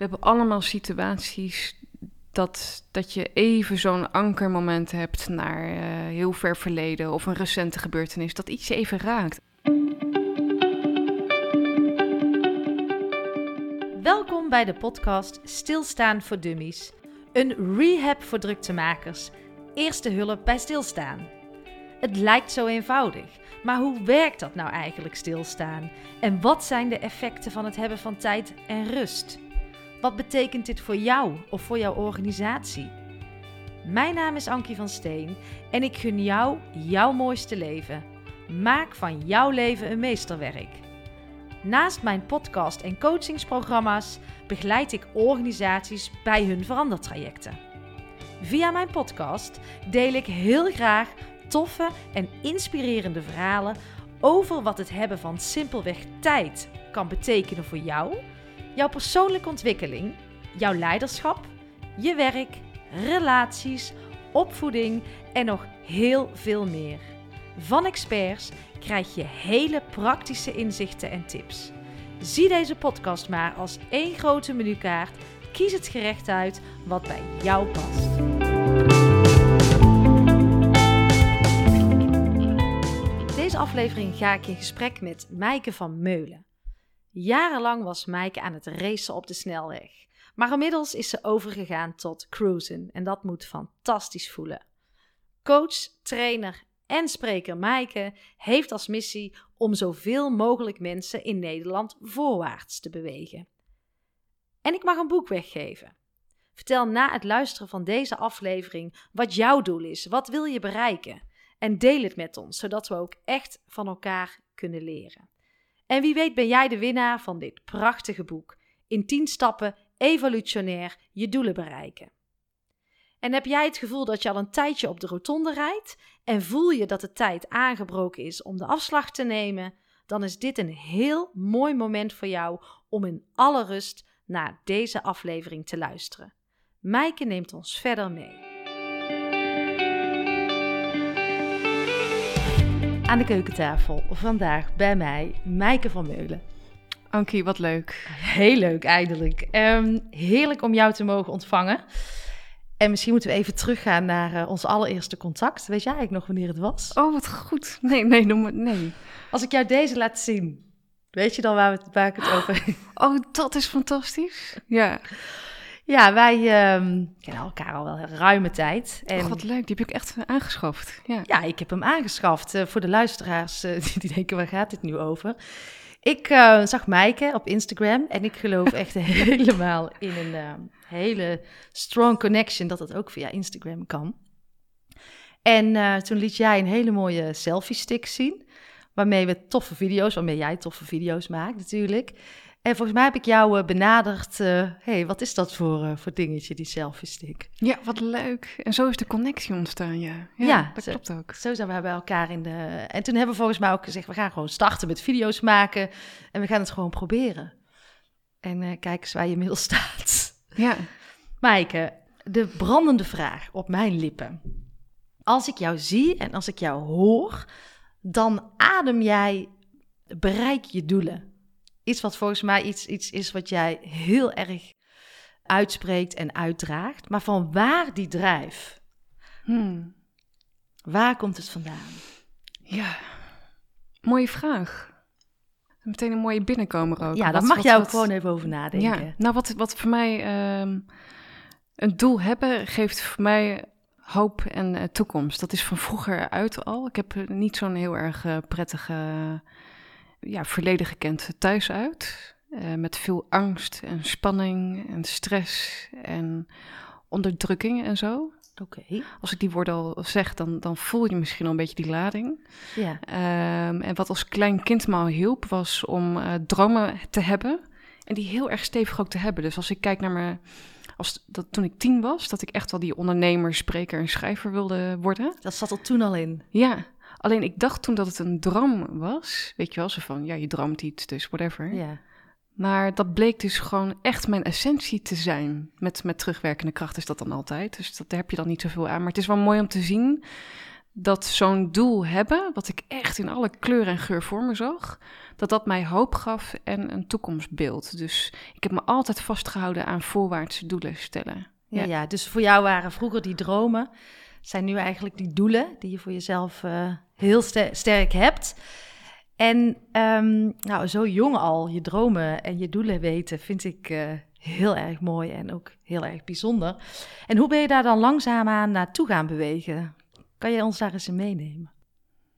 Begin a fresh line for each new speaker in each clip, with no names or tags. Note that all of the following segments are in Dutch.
We hebben allemaal situaties dat, dat je even zo'n ankermoment hebt naar uh, heel ver verleden of een recente gebeurtenis, dat iets even raakt.
Welkom bij de podcast Stilstaan voor Dummies. Een rehab voor druktemakers. Eerste hulp bij stilstaan. Het lijkt zo eenvoudig, maar hoe werkt dat nou eigenlijk stilstaan? En wat zijn de effecten van het hebben van tijd en rust? Wat betekent dit voor jou of voor jouw organisatie? Mijn naam is Ankie van Steen en ik gun jou jouw mooiste leven. Maak van jouw leven een meesterwerk. Naast mijn podcast en coachingsprogramma's begeleid ik organisaties bij hun verandertrajecten. Via mijn podcast deel ik heel graag toffe en inspirerende verhalen over wat het hebben van simpelweg tijd kan betekenen voor jou, jouw persoonlijke ontwikkeling, jouw leiderschap, je werk, relaties, opvoeding en nog heel veel meer. Van experts krijg je hele praktische inzichten en tips. Zie deze podcast maar als één grote menukaart. Kies het gerecht uit wat bij jou past. Deze aflevering ga ik in gesprek met Mijke van Meulen. Jarenlang was Mijke aan het racen op de snelweg. Maar inmiddels is ze overgegaan tot cruisen en dat moet fantastisch voelen. Coach, trainer en spreker Maaike heeft als missie om zoveel mogelijk mensen in Nederland voorwaarts te bewegen. En ik mag een boek weggeven. Vertel na het luisteren van deze aflevering wat jouw doel is, wat wil je bereiken en deel het met ons, zodat we ook echt van elkaar kunnen leren. En wie weet ben jij de winnaar van dit prachtige boek. In 10 stappen evolutionair je doelen bereiken. En heb jij het gevoel dat je al een tijdje op de rotonde rijdt en voel je dat de tijd aangebroken is om de afslag te nemen, dan is dit een heel mooi moment voor jou om in alle rust naar deze aflevering te luisteren. Mijke neemt ons verder mee. Aan de keukentafel vandaag bij mij Mijke van Meulen.
Ankie, wat leuk.
Heel leuk, eindelijk. Um, heerlijk om jou te mogen ontvangen. En misschien moeten we even teruggaan naar uh, ons allereerste contact. Weet jij eigenlijk nog wanneer het was?
Oh, wat goed. Nee, nee, noem het, nee.
Als ik jou deze laat zien, weet je dan waar, we, waar ik het over heb?
Oh, dat is fantastisch. Ja.
Ja, wij uh, kennen elkaar al wel een ruime tijd.
En... Oh, wat leuk, die heb ik echt aangeschaft. Ja,
ja ik heb hem aangeschaft. Uh, voor de luisteraars uh, die, denken, waar gaat dit nu over? Ik uh, zag Maaike op Instagram en ik geloof echt helemaal in een uh, hele strong connection dat het ook via Instagram kan. En toen liet jij een hele mooie selfie stick zien, waarmee we toffe video's, waarmee jij toffe video's maakt natuurlijk. En volgens mij heb ik jou uh, benaderd. Uh, hey, wat is dat voor, uh, voor dingetje, die selfie stick?
Ja, wat leuk. En zo is de connectie ontstaan, ja. Ja,
ja
dat
zo,
klopt ook.
Zo zijn we bij elkaar in de... En toen hebben we volgens mij ook gezegd, we gaan gewoon starten met video's maken. En we gaan het gewoon proberen. En kijk eens waar je inmiddels staat.
Ja.
Maaike, de brandende vraag op mijn lippen. Als ik jou zie en als ik jou hoor, dan adem jij, bereik je doelen iets wat volgens mij iets, iets is wat jij heel erg uitspreekt en uitdraagt. Maar van waar die drijf?
Hmm.
Waar komt het vandaan?
Ja, mooie vraag. Meteen een mooie binnenkomer ook.
Ja, daar mag jij ook gewoon even over nadenken.
Ja, nou, wat, wat voor mij um, een doel hebben, geeft voor mij hoop en uh, toekomst. Dat is van vroeger uit al. Ik heb niet zo'n heel erg uh, prettige ja, verleden gekend thuis uit. Uh, met veel angst en spanning en stress en onderdrukking en zo.
Oké. Okay.
Als ik die woorden al zeg, dan, dan voel je misschien al een beetje die lading.
Ja.
Um, en wat als klein kind me al hielp, was om uh, dromen te hebben. En die heel erg stevig ook te hebben. Dus als ik kijk naar me, als dat, toen ik tien was, dat ik echt wel die ondernemer, spreker en schrijver wilde worden.
Dat zat er toen al in.
Ja. Alleen ik dacht toen dat het een droom was. Weet je wel, zo van, ja, je droomt iets, dus whatever.
Ja.
Maar dat bleek dus gewoon echt mijn essentie te zijn. Met, met terugwerkende kracht is dat dan altijd. Dus dat, daar heb je dan niet zoveel aan. Maar het is wel mooi om te zien dat zo'n doel hebben, wat ik echt in alle kleur en geur voor me zag, dat dat mij hoop gaf en een toekomstbeeld. Dus ik heb me altijd vastgehouden aan voorwaartse doelen stellen.
Ja, ja dus voor jou waren vroeger die dromen, zijn nu eigenlijk die doelen die je voor jezelf uh, heel sterk hebt. En um, nou, zo jong al je dromen en je doelen weten, vind ik uh, heel erg mooi en ook heel erg bijzonder. En hoe ben je daar dan langzaamaan naartoe gaan bewegen? Kan je ons daar eens in meenemen?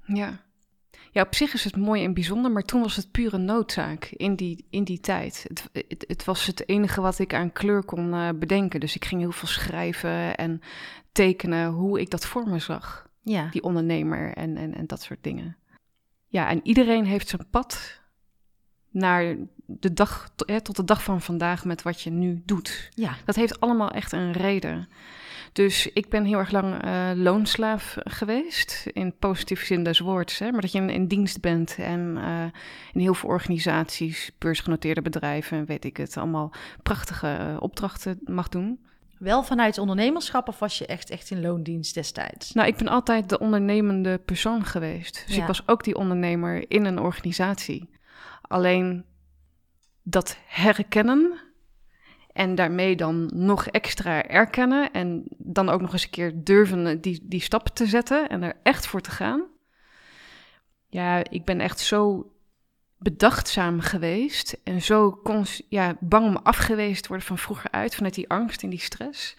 Ja. Ja, op zich is het mooi en bijzonder, maar toen was het pure noodzaak in die, in die tijd. Het, het, het was het enige wat ik aan kleur kon uh, bedenken. Dus ik ging heel veel schrijven en tekenen hoe ik dat voor me zag. Ja. Die ondernemer en, en, en dat soort dingen. Ja, en iedereen heeft zijn pad naar de dag, tot de dag van vandaag met wat je nu doet. Ja. Dat heeft allemaal echt een reden. Dus ik ben heel erg lang uh, loonslaaf geweest, in positieve zin des woords. Hè? Maar dat je in, in dienst bent en uh, in heel veel organisaties, beursgenoteerde bedrijven, weet ik het, allemaal prachtige uh, opdrachten mag doen.
Wel vanuit ondernemerschap of was je echt, echt in loondienst destijds?
Nou, ik ben altijd de ondernemende persoon geweest. Dus ja. ik was ook die ondernemer in een organisatie. Alleen dat herkennen en daarmee dan nog extra erkennen en dan ook nog eens een keer durven die, die stap te zetten en er echt voor te gaan. Ja, ik ben echt zo bedachtzaam geweest en zo ja, bang om afgewezen te worden van vroeger uit, vanuit die angst en die stress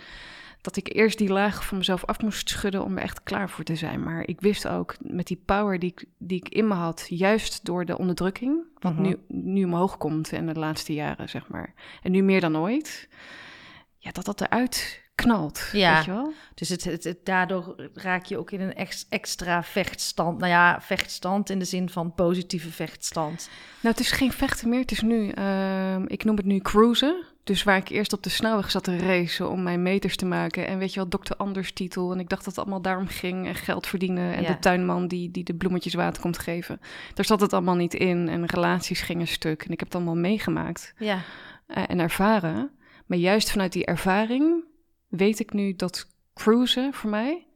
dat ik eerst die laag van mezelf af moest schudden om er echt klaar voor te zijn. Maar ik wist ook met die power die ik, die ik in me had, juist door de onderdrukking, wat nu, nu omhoog komt in de laatste jaren, zeg maar. En nu meer dan ooit, ja, dat dat eruit knalt. Ja, weet je wel?
dus het, het, daardoor raak je ook in een extra vechtstand. Nou ja, vechtstand in de zin van positieve vechtstand.
Nou, het is geen vechten meer. Het is nu, uh, ik noem het nu cruisen. Dus waar ik eerst op de snelweg zat te racen om mijn meters te maken. En weet je wel, dokter Anders titel. En ik dacht dat het allemaal daarom ging. En geld verdienen. En de tuinman die, die de bloemetjes water komt geven. Daar zat het allemaal niet in. En relaties gingen stuk. En ik heb het allemaal meegemaakt. Ja. Uh, en ervaren. Maar juist vanuit die ervaring weet ik nu dat cruisen voor mij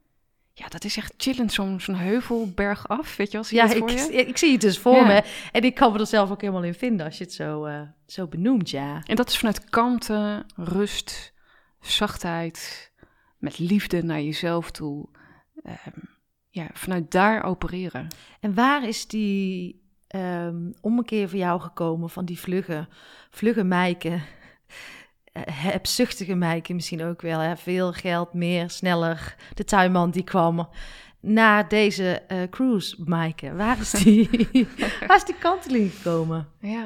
ja, dat is echt chillend, zo'n zo'n heuvel berg af, weet je wel?
ja, ik, ik, zie het dus voor me. En ik kan me er zelf ook helemaal in vinden als je het zo, uh, zo benoemt, ja.
En dat is vanuit kalmte, rust, zachtheid, met liefde naar jezelf toe. Um, ja, vanuit daar opereren.
En waar is die um, ommekeer voor jou gekomen van die vlugge, vlugge mijken? Eh, hebzuchtige meike misschien ook wel. Hè? Veel geld, meer, sneller. De tuinman die kwam naar deze uh, cruise, Maaike. Waar is die, waar is die kanteling gekomen? Ja.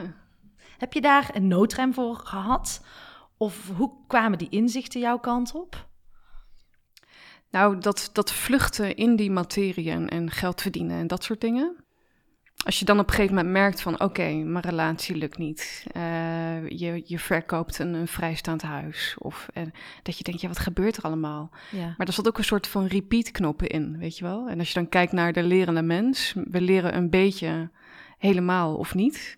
Heb je daar een noodrem voor gehad? Of hoe kwamen die inzichten jouw kant op?
Nou, dat, dat vluchten in die materie en, en geld verdienen en dat soort dingen als je dan op een gegeven moment merkt van oké, mijn relatie lukt niet. Uh, je, je verkoopt een, een vrijstaand huis. Of uh, dat je denkt, ja, wat gebeurt er allemaal? Ja. Maar er zat ook een soort van repeat knoppen in, weet je wel? En als je dan kijkt naar de lerende mens, we leren een beetje helemaal of niet.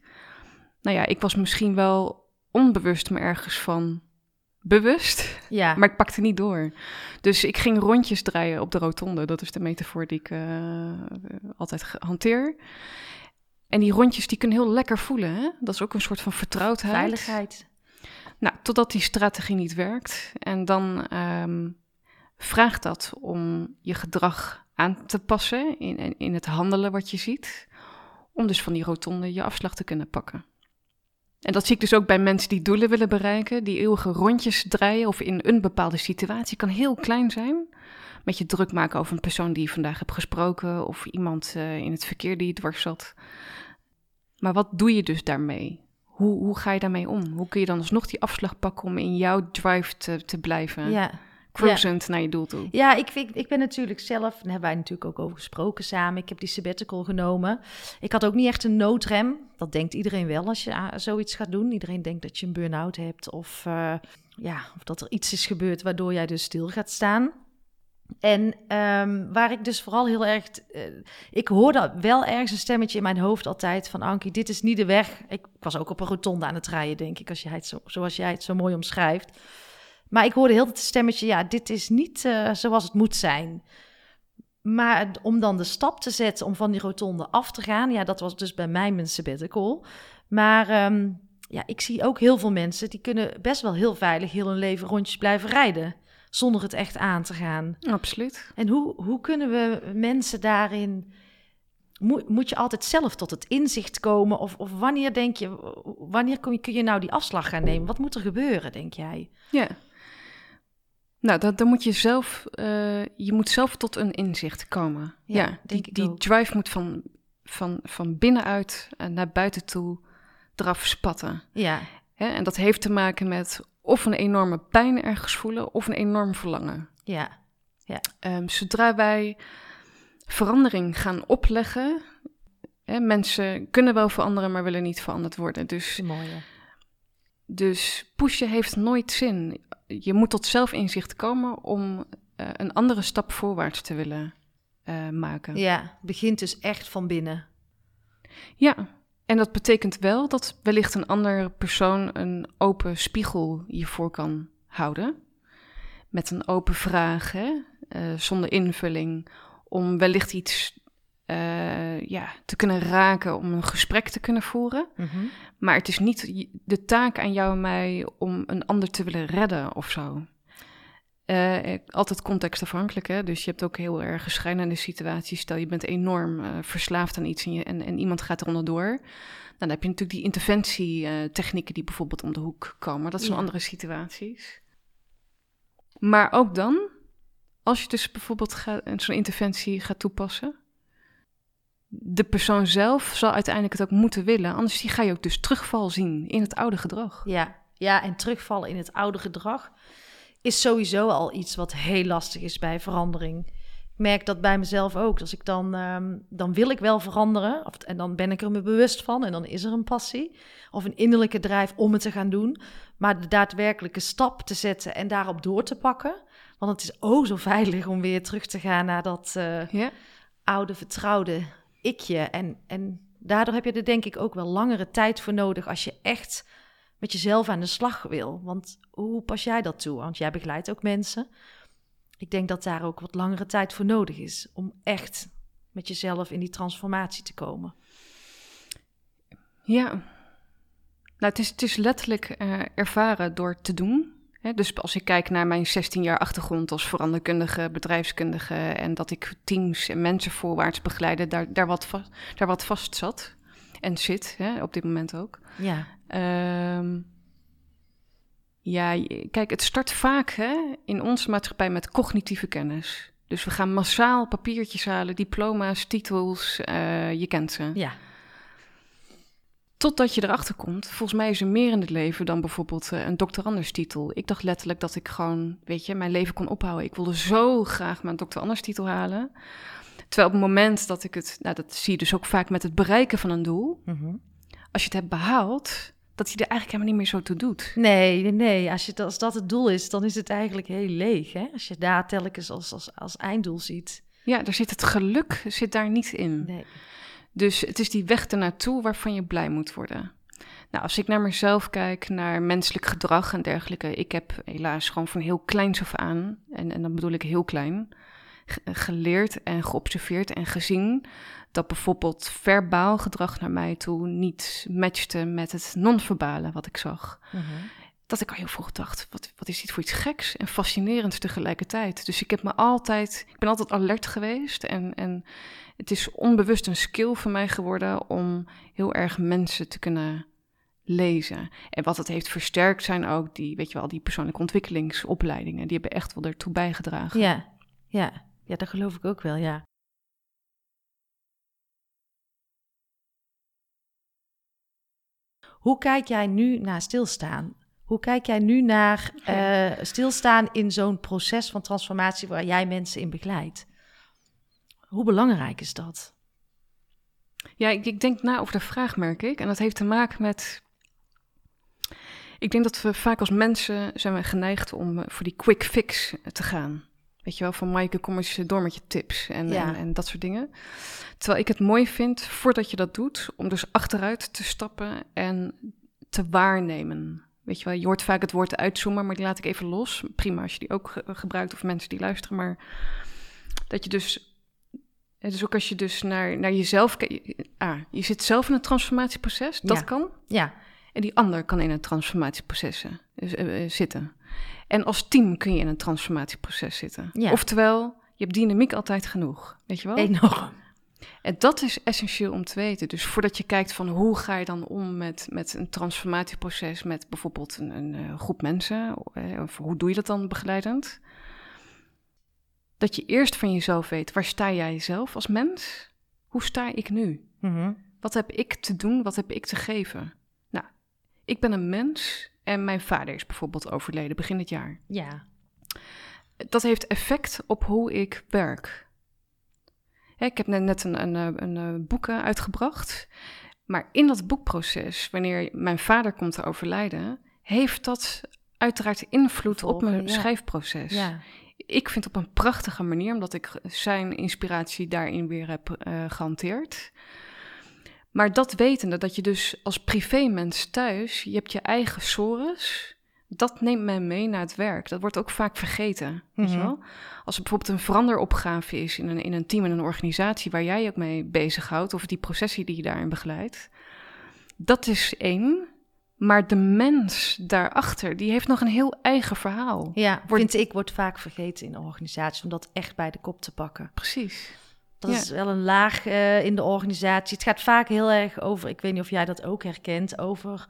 Nou ja, ik was misschien wel onbewust me ergens van bewust, ja. maar ik pakte niet door. Dus ik ging rondjes draaien op de rotonde. Dat is de metafoor die ik uh, altijd hanteer. En die rondjes die kunnen heel lekker voelen. Hè? Dat is ook een soort van vertrouwdheid.
Veiligheid.
Nou, totdat die strategie niet werkt. En dan um, vraagt dat om je gedrag aan te passen in, in het handelen wat je ziet. Om dus van die rotonde je afslag te kunnen pakken. En dat zie ik dus ook bij mensen die doelen willen bereiken, die eeuwige rondjes draaien of in een bepaalde situatie. kan heel klein zijn. Met je druk maken over een persoon die je vandaag hebt gesproken of iemand uh, in het verkeer die je dwars zat. Maar wat doe je dus daarmee? Hoe, hoe ga je daarmee om? Hoe kun je dan alsnog die afslag pakken om in jouw drive te, te blijven? Ja. Cruisend naar je doel toe.
Ja, ik, ik, ik ben natuurlijk zelf, daar hebben wij natuurlijk ook over gesproken samen. Ik heb die sabbatical genomen. Ik had ook niet echt een noodrem. Dat denkt iedereen wel als je ah, zoiets gaat doen. Iedereen denkt dat je een burn-out hebt of, uh, ja, of dat er iets is gebeurd waardoor jij dus stil gaat staan. En um, waar ik dus vooral heel erg. Uh, ik hoorde wel ergens een stemmetje in mijn hoofd altijd van Ankie, dit is niet de weg. Ik, was ook op een rotonde aan het rijden, denk ik, als jij het zo, zoals jij het zo mooi omschrijft. Maar ik hoorde heel het stemmetje, ja, dit is niet uh, zoals het moet zijn. maar om dan de stap te zetten om van die rotonde af te gaan, ja, dat was dus bij mij mijn sabbatical. Maar ehm, ja, ik zie ook heel veel mensen die kunnen best wel heel veilig heel hun leven rondjes blijven rijden. Zonder het echt aan te gaan.
Absoluut.
En hoe, hoe kunnen we mensen daarin. Moet, moet je altijd zelf tot het inzicht komen? Of, of wanneer denk je, wanneer kun je, kun je nou die afslag gaan nemen? Wat moet er gebeuren, denk jij?
Ja. Nou, dat, dan moet je zelf, eh, je moet zelf tot een inzicht komen.
Ja,
Ja,
denk
die,
ik
die drive moet van, van, van binnenuit eh, naar buiten toe eraf spatten.
Ja,
Hè? En dat heeft te maken met of een enorme pijn ergens voelen of een enorm verlangen.
ja,
Ehm, zodra wij verandering gaan opleggen, hè, mensen kunnen wel veranderen, maar willen niet veranderd worden. Dus,
is mooi.
dus pushen heeft nooit zin. Je moet tot zelfinzicht komen om eh, een andere stap voorwaarts te willen eh, maken.
Ja, begint dus echt van binnen.
Ja, en dat betekent wel dat wellicht een andere persoon een open spiegel je voor kan houden. Met een open vraag, hè? eh, zonder invulling, om wellicht iets eh, ja, te kunnen raken, om een gesprek te kunnen voeren.
Mhm.
Maar het is niet de taak aan jou en mij om een ander te willen redden of zo. Eh, altijd contextafhankelijk, hè? dus je hebt ook heel erg schrijnende situaties. Stel, je bent enorm eh, verslaafd aan iets en, je, en, en iemand gaat er onderdoor. Dan heb je natuurlijk die interventietechnieken die bijvoorbeeld om de hoek komen. Dat zijn
Ja.
andere situaties. Maar ook dan, als je dus bijvoorbeeld zo'n interventie gaat toepassen... de persoon zelf zal uiteindelijk het ook moeten willen. Anders die ga je ook dus terugval zien in het oude gedrag.
Ja, ja, en terugvallen in het oude gedrag is sowieso al iets wat heel lastig is bij verandering. Ik merk dat bij mezelf ook. Als ik dan, ehm, dan wil ik wel veranderen. Of, en dan ben ik er me bewust van. En dan is er een passie. Of een innerlijke drijf om het te gaan doen. Maar de daadwerkelijke stap te zetten en daarop door te pakken. Want het is oh zo veilig om weer terug te gaan naar dat eh,
Ja,
oude vertrouwde ikje. En, en daardoor heb je er denk ik ook wel langere tijd voor nodig als je echt met jezelf aan de slag wil. Want hoe pas jij dat toe? Want jij begeleidt ook mensen. Ik denk dat daar ook wat langere tijd voor nodig is om echt met jezelf in die transformatie te komen.
ja. Nou, het is, het is letterlijk eh, ervaren door te doen. Hè, dus als ik kijk naar mijn 16 jaar achtergrond als veranderkundige, bedrijfskundige... en dat ik teams en mensen voorwaarts begeleide, daar, daar, wat, va- daar wat vast zat en zit, hè, op dit moment ook.
Ja,
Ehm, ja, kijk, het start vaak hè, in onze maatschappij met cognitieve kennis. Dus we gaan massaal papiertjes halen, diploma's, titels, eh, je kent ze.
ja,
Totdat je erachter komt, volgens mij is er meer in het leven dan bijvoorbeeld eh, een doctoranderstitel. Ik dacht letterlijk dat ik gewoon, weet je, mijn leven kon ophouden. Ik wilde zo graag mijn doctoranderstitel halen. Terwijl op het moment dat ik het, nou dat zie je dus ook vaak met het bereiken van een doel.
Mhm.
Als je het hebt behaald, dat je er eigenlijk helemaal niet meer zo toe doet.
Nee, nee. Als, je, als dat het doel is, dan is het eigenlijk heel leeg. Hè? Als je daar telkens als, als, als einddoel ziet.
Ja, daar zit het geluk zit daar niet in.
Nee.
Dus het is die weg ernaartoe waarvan je blij moet worden. Nou, als ik naar mezelf kijk, naar menselijk gedrag en dergelijke. Ik heb helaas gewoon van heel kleins af aan, en, en dan bedoel ik heel klein, ge- geleerd en geobserveerd en gezien dat bijvoorbeeld verbaal gedrag naar mij toe niet matchte met het non-verbale wat ik zag.
Mhm.
Dat ik al heel vroeg dacht, wat, wat is dit voor iets geks en fascinerends tegelijkertijd. Dus ik heb me altijd, ik ben altijd alert geweest en, en het is onbewust een skill voor mij geworden om heel erg mensen te kunnen lezen. En wat het heeft versterkt zijn ook die, weet je wel, die persoonlijke ontwikkelingsopleidingen. Die hebben echt wel ertoe bijgedragen.
Ja, ja, ja, dat geloof ik ook wel, ja. Hoe kijk jij nu naar stilstaan? Hoe kijk jij nu naar eh, stilstaan in zo'n proces van transformatie waar jij mensen in begeleidt? Hoe belangrijk is dat?
Ja, ik, ik denk na over de vraag, merk ik. En dat heeft te maken met. Ik denk dat we vaak als mensen zijn we geneigd om eh, voor die quick fix te gaan. Weet je wel, van Maaike, kom eens door met je tips en,
Ja.
en, en dat soort dingen. Terwijl ik het mooi vind, voordat je dat doet, om dus achteruit te stappen en te waarnemen. Weet je wel, je hoort vaak het woord uitzoomen, maar die laat ik even los. Prima als je die ook ge- gebruikt of mensen die luisteren, maar dat je dus Eh, Dus ook als je dus naar, naar jezelf kijkt. Ah, je zit zelf in een transformatieproces, dat
Ja.
kan.
Ja,
En die ander kan in een transformatieproces eh, eh, zitten. En als team kun je in een transformatieproces zitten.
Ja.
Oftewel, je hebt dynamiek altijd genoeg. Weet je wel?
enorm.
En dat is essentieel om te weten. Dus voordat je kijkt van hoe ga je dan om met, met een transformatieproces met bijvoorbeeld een, een eh, groep mensen, eh, of hoe doe je dat dan begeleidend? Dat je eerst van jezelf weet, waar sta jij zelf als mens? Hoe sta ik nu?
Mhm.
Wat heb ik te doen? Wat heb ik te geven? Nou, ik ben een mens en mijn vader is bijvoorbeeld overleden begin dit jaar.
Ja,
Dat heeft effect op hoe ik werk. Hè, ik heb net, net een, een, eh, een, eh, boek eh, uitgebracht. Maar in dat boekproces, wanneer mijn vader komt te overlijden, heeft dat uiteraard invloed op mijn
ja.
schrijfproces.
ja.
Ik vind op een prachtige manier, omdat ik zijn inspiratie daarin weer heb eh, gehanteerd. Maar dat wetende, dat je dus als privémens thuis, je hebt je eigen sores, dat neemt men mee naar het werk. Dat wordt ook vaak vergeten, weet je
Mhm.
wel? Als er bijvoorbeeld een veranderopgave is in een, in een team, in een organisatie waar jij je ook mee bezighoudt, of die processen die je daarin begeleidt, dat is één. Maar de mens daarachter, die heeft nog een heel eigen verhaal.
ja
Wordt-
vind ik, wordt vaak vergeten in de organisatie om dat echt bij de kop te pakken.
Precies.
Dat
Ja.
is wel een laag eh, in de organisatie. Het gaat vaak heel erg over, ik weet niet of jij dat ook herkent, over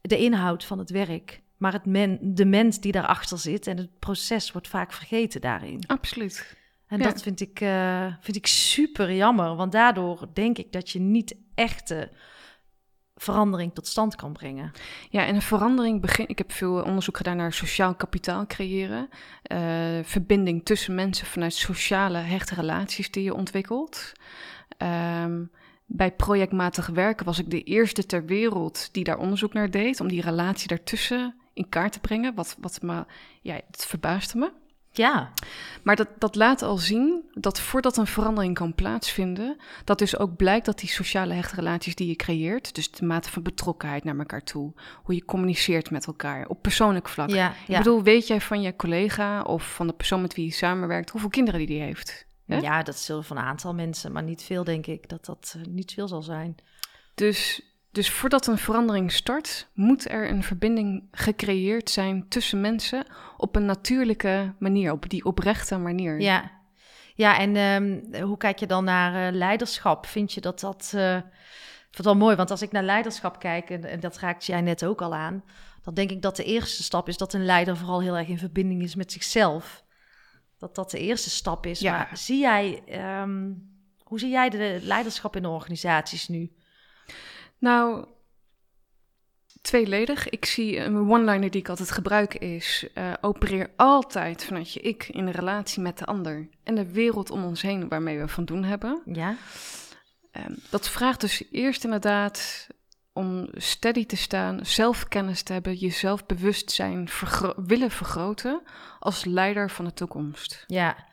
de inhoud van het werk. Maar het men, de mens die daarachter zit en het proces wordt vaak vergeten daarin.
Absoluut.
En
Ja.
dat vind ik, eh, vind ik super jammer, want daardoor denk ik dat je niet echte verandering tot stand kan brengen.
Ja, en een verandering begint. Ik heb veel onderzoek gedaan naar sociaal kapitaal creëren. eh, verbinding tussen mensen vanuit sociale hechte relaties die je ontwikkelt. Ehm, bij projectmatig werken was ik de eerste ter wereld die daar onderzoek naar deed. Om die relatie daartussen in kaart te brengen. Wat, wat me, ja, het verbaasde me.
Ja,
Maar dat, dat laat al zien dat voordat een verandering kan plaatsvinden, dat dus ook blijkt dat die sociale hechte relaties die je creëert, dus de mate van betrokkenheid naar elkaar toe, hoe je communiceert met elkaar op persoonlijk vlak.
ja,
Ik
ja.
bedoel, weet jij van je collega of van de persoon met wie je samenwerkt, hoeveel kinderen die die heeft? hè?
ja, dat zullen van een aantal mensen, maar niet veel denk ik dat dat eh, niet veel zal zijn.
Dus, dus voordat een verandering start, moet er een verbinding gecreëerd zijn tussen mensen op een natuurlijke manier, op die oprechte manier.
Ja, ja en ehm, hoe kijk je dan naar eh, leiderschap? Vind je dat dat... ik vind het wel mooi, want als ik naar leiderschap kijk, en, en dat raakt jij net ook al aan, dan denk ik dat de eerste stap is dat een leider vooral heel erg in verbinding is met zichzelf. Dat dat de eerste stap is.
Ja.
Maar zie jij, ehm, hoe zie jij de leiderschap in de organisaties nu?
Nou, tweeledig. Ik zie een one-liner die ik altijd gebruik is: eh, opereer altijd vanuit je ik in een relatie met de ander en de wereld om ons heen waarmee we van doen hebben.
Ja,
Ehm, dat vraagt dus eerst inderdaad om steady te staan, zelfkennis te hebben, jezelf bewustzijn vergro- willen vergroten als leider van de toekomst.
ja.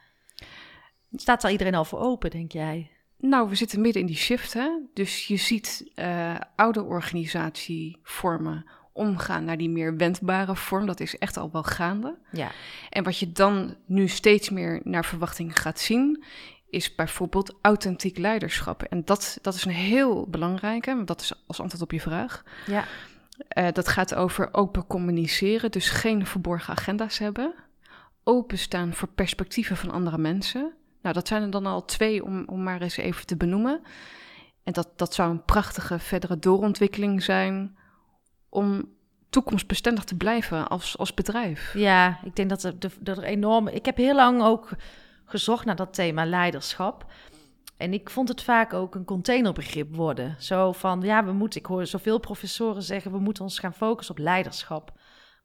Staat daar iedereen al voor open, denk jij?
Nou, we zitten midden in die shift, hè? Dus je ziet eh, oude organisatievormen omgaan naar die meer wendbare vorm. Dat is echt al wel gaande.
Ja,
En wat je dan nu steeds meer naar verwachting gaat zien, is bijvoorbeeld authentiek leiderschap. En dat, dat is een heel belangrijke, want dat is als antwoord op je vraag.
ja,
Eh, dat gaat over open communiceren, dus geen verborgen agenda's hebben. Openstaan voor perspectieven van andere mensen. Nou, dat zijn er dan al twee om, om maar eens even te benoemen. En dat, dat zou een prachtige verdere doorontwikkeling zijn om toekomstbestendig te blijven als, als bedrijf.
Ja, ik denk dat er, dat er enorm. Ik heb heel lang ook gezocht naar dat thema leiderschap. En ik vond het vaak ook een containerbegrip worden. Zo van, ja, we moeten, ik hoor zoveel professoren zeggen, we moeten ons gaan focussen op leiderschap.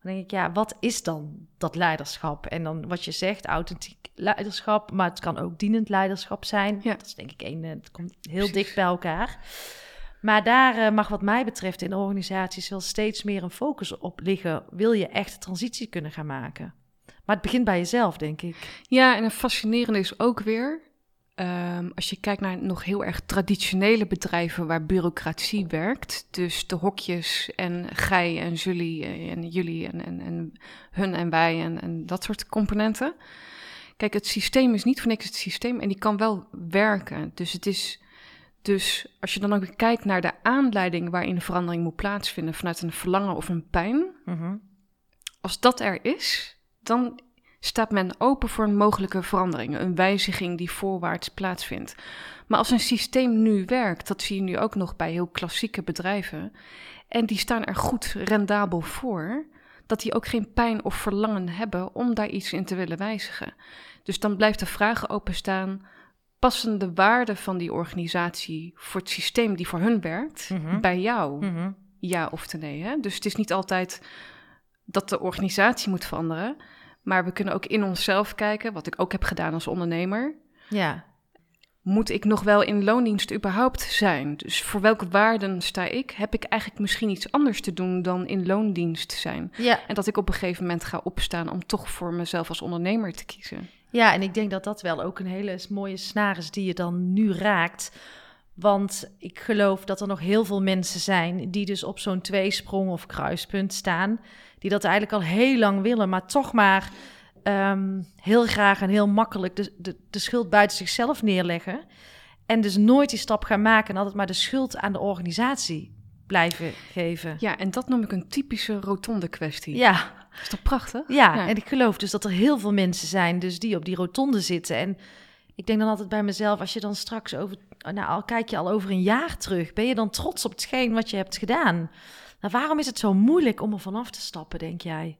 Dan denk ik, ja, wat is dan dat leiderschap? En dan wat je zegt, authentiek leiderschap, maar het kan ook dienend leiderschap zijn.
Ja.
Dat is denk ik één, eh, het komt heel
Precies.
dicht bij elkaar. Maar daar eh, mag wat mij betreft in organisaties wel steeds meer een focus op liggen. Wil je echt de transitie kunnen gaan maken? Maar het begint bij jezelf, denk ik.
Ja, en een fascinerende is ook weer, ehm, als je kijkt naar nog heel erg traditionele bedrijven waar bureaucratie werkt, dus de hokjes en gij en jullie eh, en jullie en, en, en hun en wij en, en dat soort componenten. kijk, het systeem is niet voor niks het systeem en die kan wel werken. Dus het is, dus als je dan ook kijkt naar de aanleiding waarin de verandering moet plaatsvinden vanuit een verlangen of een pijn,
Mhm.
als dat er is, dan staat men open voor een mogelijke verandering, een wijziging die voorwaarts plaatsvindt. Maar als een systeem nu werkt, dat zie je nu ook nog bij heel klassieke bedrijven, en die staan er goed rendabel voor, dat die ook geen pijn of verlangen hebben om daar iets in te willen wijzigen. Dus dan blijft de vraag openstaan: passen de waarden van die organisatie voor het systeem die voor hun werkt
Mhm.
bij jou?
Mhm.
ja of nee. Hè? Dus het is niet altijd dat de organisatie moet veranderen. Maar we kunnen ook in onszelf kijken, wat ik ook heb gedaan als ondernemer.
Ja.
Moet ik nog wel in loondienst überhaupt zijn? Dus voor welke waarden sta ik? Heb ik eigenlijk misschien iets anders te doen dan in loondienst zijn?
Ja.
En dat ik op een gegeven moment ga opstaan om toch voor mezelf als ondernemer te kiezen.
Ja, en ik denk dat dat wel ook een hele mooie snaar is die je dan nu raakt. Want ik geloof dat er nog heel veel mensen zijn die dus op zo'n tweesprong of kruispunt staan. Die dat eigenlijk al heel lang willen, maar toch maar ehm, heel graag en heel makkelijk de, de, de schuld buiten zichzelf neerleggen. En dus nooit die stap gaan maken en altijd maar de schuld aan de organisatie blijven geven.
Ja, en dat noem ik een typische rotonde kwestie.
Ja,
Is dat prachtig?
ja,
Ja.
en ik geloof dus dat er heel veel mensen zijn dus die op die rotonde zitten. En ik denk dan altijd bij mezelf, als je dan straks over, nou al kijk je al over een jaar terug, ben je dan trots op hetgeen wat je hebt gedaan? Nou, waarom is het zo moeilijk om er vanaf te stappen, denk jij?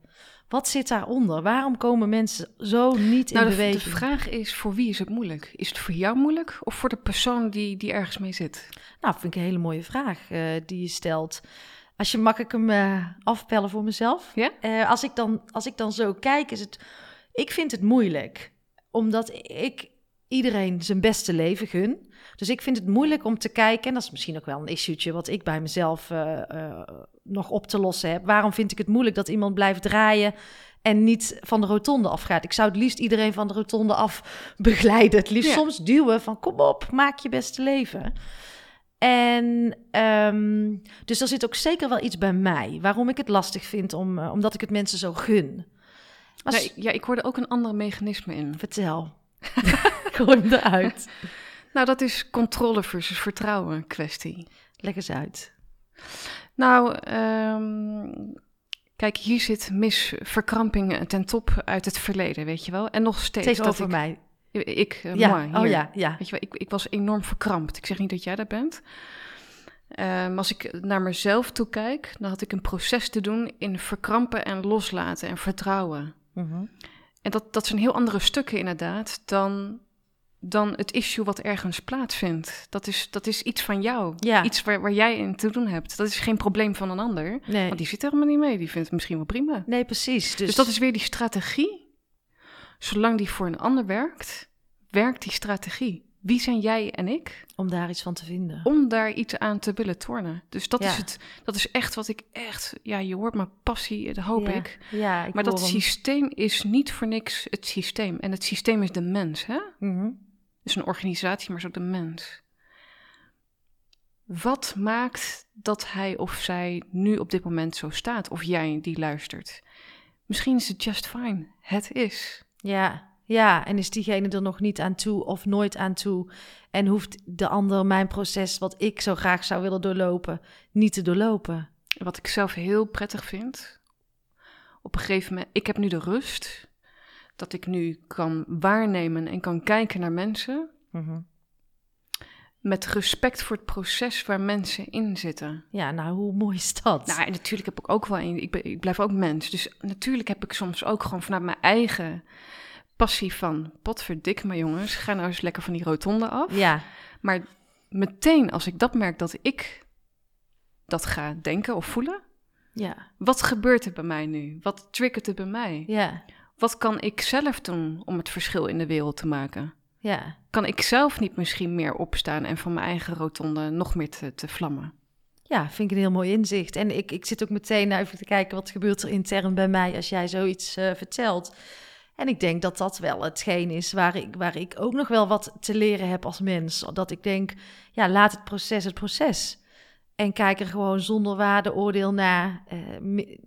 Wat zit daaronder? Waarom komen mensen zo niet in
Nou, de,
beweging?
de vraag is, voor wie is het moeilijk? Is het voor jou moeilijk of voor de persoon die, die ergens mee zit?
Nou, vind ik een hele mooie vraag eh, die je stelt. Als je mag ik hem eh, afpellen voor mezelf?
Ja?
Eh, als, ik dan, als ik dan zo kijk, is het. Ik vind het moeilijk, omdat ik iedereen zijn beste leven gun. Dus ik vind het moeilijk om te kijken, en dat is misschien ook wel een issuetje wat ik bij mezelf eh, eh, nog op te lossen heb. Waarom vind ik het moeilijk dat iemand blijft draaien en niet van de rotonde afgaat? Ik zou het liefst iedereen van de rotonde af begeleiden. Het liefst
Ja.
soms duwen van kom op, maak je beste leven. En ehm, dus er zit ook zeker wel iets bij mij waarom ik het lastig vind, om, eh, omdat ik het mensen zo gun. Als,
Nee, ja, ik hoorde ook een ander mechanisme in.
Vertel. Gooi hem eruit.
Nou, dat is controle versus vertrouwen kwestie.
Leg eens uit.
Nou, ehm, kijk, hier zit misverkramping ten top uit het verleden, weet je wel. En nog steeds. Dat
mij.
ik, eh,
Ja,
moi,
oh ja, ja.
Weet je wel, ik, ik was enorm verkrampt. Ik zeg niet dat jij dat bent. Ehm, als ik naar mezelf toe kijk, dan had ik een proces te doen in verkrampen en loslaten en vertrouwen.
Mhm.
En dat, dat zijn heel andere stukken inderdaad dan, dan het issue wat ergens plaatsvindt. Dat is, dat is iets van jou.
Ja.
Iets waar, waar jij in te doen hebt. Dat is geen probleem van een ander.
Nee.
Want die zit er helemaal niet mee. Die vindt het misschien wel prima.
nee, precies. Dus,
Dus, dat is weer die strategie. Zolang die voor een ander werkt, werkt die strategie. Wie zijn jij en ik
om daar iets van te vinden.
om daar iets aan te willen tornen? Dus dat,
Ja.
is, het, dat is echt wat ik echt... Ja, je hoort mijn passie, dat hoop
ja.
ik.
Ja, ik
Maar dat
hem.
systeem is niet voor niks het systeem. En het systeem is de mens, hè?
Mhm.
Dus een organisatie, maar zo de mens. Wat maakt dat hij of zij nu op dit moment zo staat? Of jij die luistert? Misschien is het just fine. Het is.
Ja, ja, en is diegene er nog niet aan toe of nooit aan toe? En hoeft de ander mijn proces, wat ik zo graag zou willen doorlopen, niet te doorlopen?
Wat ik zelf heel prettig vind. Op een gegeven moment, ik heb nu de rust. Dat ik nu kan waarnemen en kan kijken naar mensen.
Mhm.
Met respect voor het proces waar mensen in zitten.
Ja, nou, hoe mooi is dat?
Nou, en natuurlijk heb ik ook wel een. Ik, ben, ik blijf ook mens. Dus natuurlijk heb ik soms ook gewoon vanuit mijn eigen passie van. Potverdik me jongens, ga nou eens lekker van die rotonde af.
ja,
Maar meteen als ik dat merk dat ik dat ga denken of voelen.
ja,
Wat gebeurt er bij mij nu? Wat triggert er bij mij?
ja,
Wat kan ik zelf doen om het verschil in de wereld te maken?
ja.
Kan ik zelf niet misschien meer opstaan en van mijn eigen rotonde nog meer te, te vlammen?
Ja, vind ik een heel mooi inzicht. En ik, ik zit ook meteen even te kijken wat gebeurt er intern bij mij als jij zoiets eh, vertelt. En ik denk dat dat wel hetgeen is waar ik, waar ik ook nog wel wat te leren heb als mens. Dat ik denk, ja, laat het proces het proces. En kijk er gewoon zonder waardeoordeel naar. Eh,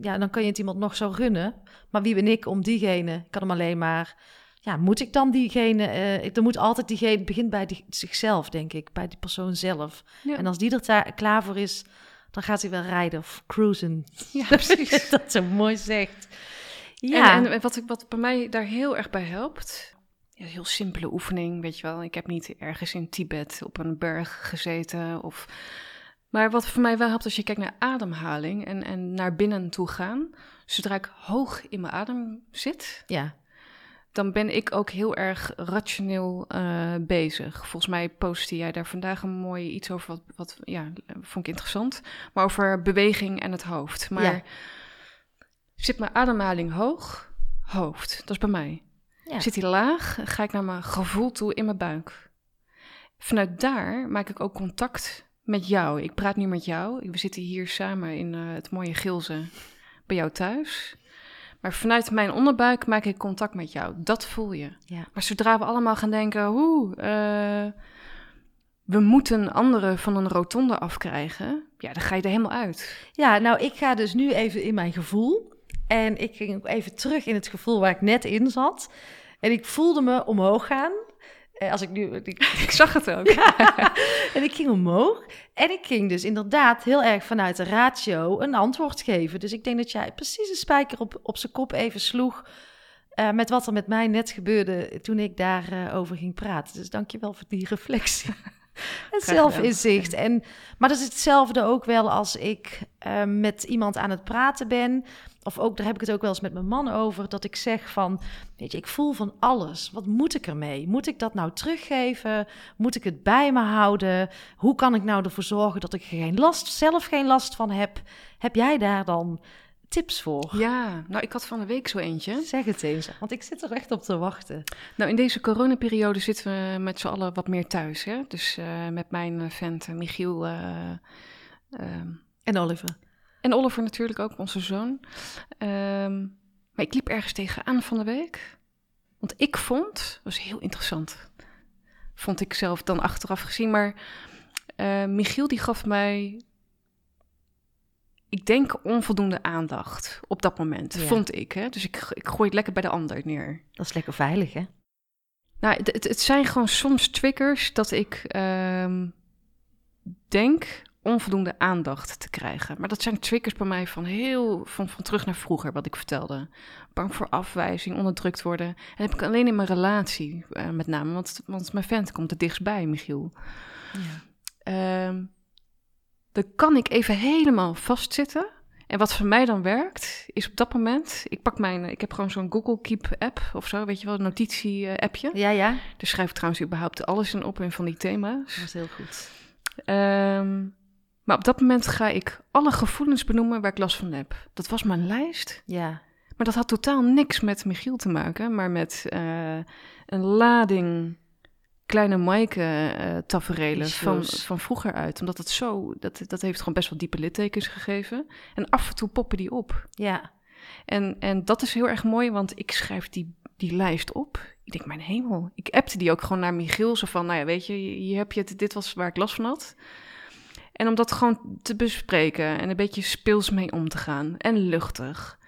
ja, dan kan je het iemand nog zo gunnen. Maar wie ben ik om diegene? Ik kan hem alleen maar ja, moet ik dan diegene, eh ik- er moet altijd diegene, het begint bij die, zichzelf, denk ik, bij die persoon zelf.
Ja.
En als die er klaar voor is, dan gaat hij wel rijden of cruisen.
Ja, precies.
dat zo mooi zegt. Ja.
En, en wat, ik- wat bij mij daar heel erg bij helpt, ja, heel simpele oefening, weet je wel. Ik heb niet ergens in Tibet op een berg gezeten. Of... Maar wat voor mij wel helpt als je kijkt naar ademhaling en, en naar binnen toe gaan. Zodra ik hoog in mijn adem zit,
ja,
dan ben ik ook heel erg rationeel eh, bezig. Volgens mij postte jij daar vandaag een mooi iets over, wat, wat ja, vond ik interessant. Maar over beweging en het hoofd. Maar
Ja.
zit mijn ademhaling hoog? Hoofd, dat is bij mij.
ja.
Zit die laag? Ga ik naar mijn gevoel toe in mijn buik. Vanuit daar maak ik ook contact met jou. Ik praat nu met jou. We zitten hier samen in eh, het mooie Gilze bij jou thuis. Maar vanuit mijn onderbuik maak ik contact met jou. Dat voel je.
Ja.
Maar zodra we allemaal gaan denken, hoe we moeten anderen van een rotonde afkrijgen, ja, dan ga je er helemaal uit.
Ja, nou, ik ga dus nu even in mijn gevoel. En ik ging ook even terug in het gevoel waar ik net in zat. En ik voelde me omhoog gaan. Eh, Als ik nu. Ik,
zag het ook.
en ik ging omhoog. En ik ging dus inderdaad heel erg vanuit de ratio een antwoord geven. Dus ik denk dat jij precies een spijker op, op zijn kop even sloeg. eh, met wat er met mij net gebeurde toen ik daarover over ging praten. Dus dank je wel voor die reflectie. en
gedaan.
zelfinzicht. En, maar dat is hetzelfde ook wel als ik eh, met iemand aan het praten ben. Of ook, daar heb ik het ook wel eens met mijn man over. Dat ik zeg van, weet je, ik voel van alles. Wat moet ik ermee? Moet ik dat nou teruggeven? Moet ik het bij me houden? Hoe kan ik nou ervoor zorgen dat ik er geen last, zelf geen last van heb? Heb jij daar dan tips voor?
Ja, nou, ik had van de week zo eentje.
Zeg het eens, want ik zit er echt op te wachten.
Nou, in deze coronaperiode zitten we met z'n allen wat meer thuis. Hè? Dus eh, met mijn eh, vent eh, Michiel eh, ehm,
En Oliver?
en Oliver natuurlijk ook, onze zoon. Ehm, maar ik liep ergens tegenaan van de week. Want ik vond, dat was heel interessant, vond ik zelf dan achteraf gezien. Maar Michiel die gaf mij, ik denk onvoldoende aandacht op dat moment,
Ja.
vond ik. Hè? Dus ik, ik gooi het lekker bij de ander neer.
Dat is lekker veilig, hè?
Nou, het, het, het zijn gewoon soms triggers dat ik ehm, denk onvoldoende aandacht te krijgen. Maar dat zijn triggers bij mij van heel van, van terug naar vroeger, wat ik vertelde. Bang voor afwijzing, onderdrukt worden. En dat heb ik alleen in mijn relatie eh, met name, want, want mijn vent komt er dichtstbij, Michiel.
Ja.
Ehm, dan kan ik even helemaal vastzitten. En wat voor mij dan werkt, is op dat moment... Ik pak mijn... Ik heb gewoon zo'n Google Keep app of zo, weet je wel, een notitie-appje.
Ja, ja.
Daar schrijf ik trouwens überhaupt alles in op en van die thema's.
Dat is heel goed.
Ehm, maar op dat moment ga ik alle gevoelens benoemen waar ik last van heb. Dat was mijn lijst.
Ja.
Maar dat had totaal niks met Michiel te maken, maar met eh, een lading kleine Maaike eh taferelen van, van vroeger uit. Omdat het zo, dat, dat heeft gewoon best wel diepe littekens gegeven. En af en toe poppen die op.
Ja.
En, en dat is heel erg mooi, want ik schrijf die, die lijst op. Ik denk, mijn hemel. Ik appte die ook gewoon naar Michiel. Zo van, nou ja, weet je, hier heb je het. Dit was waar ik last van had. En om dat gewoon te bespreken en een beetje speels mee om te gaan. En luchtig.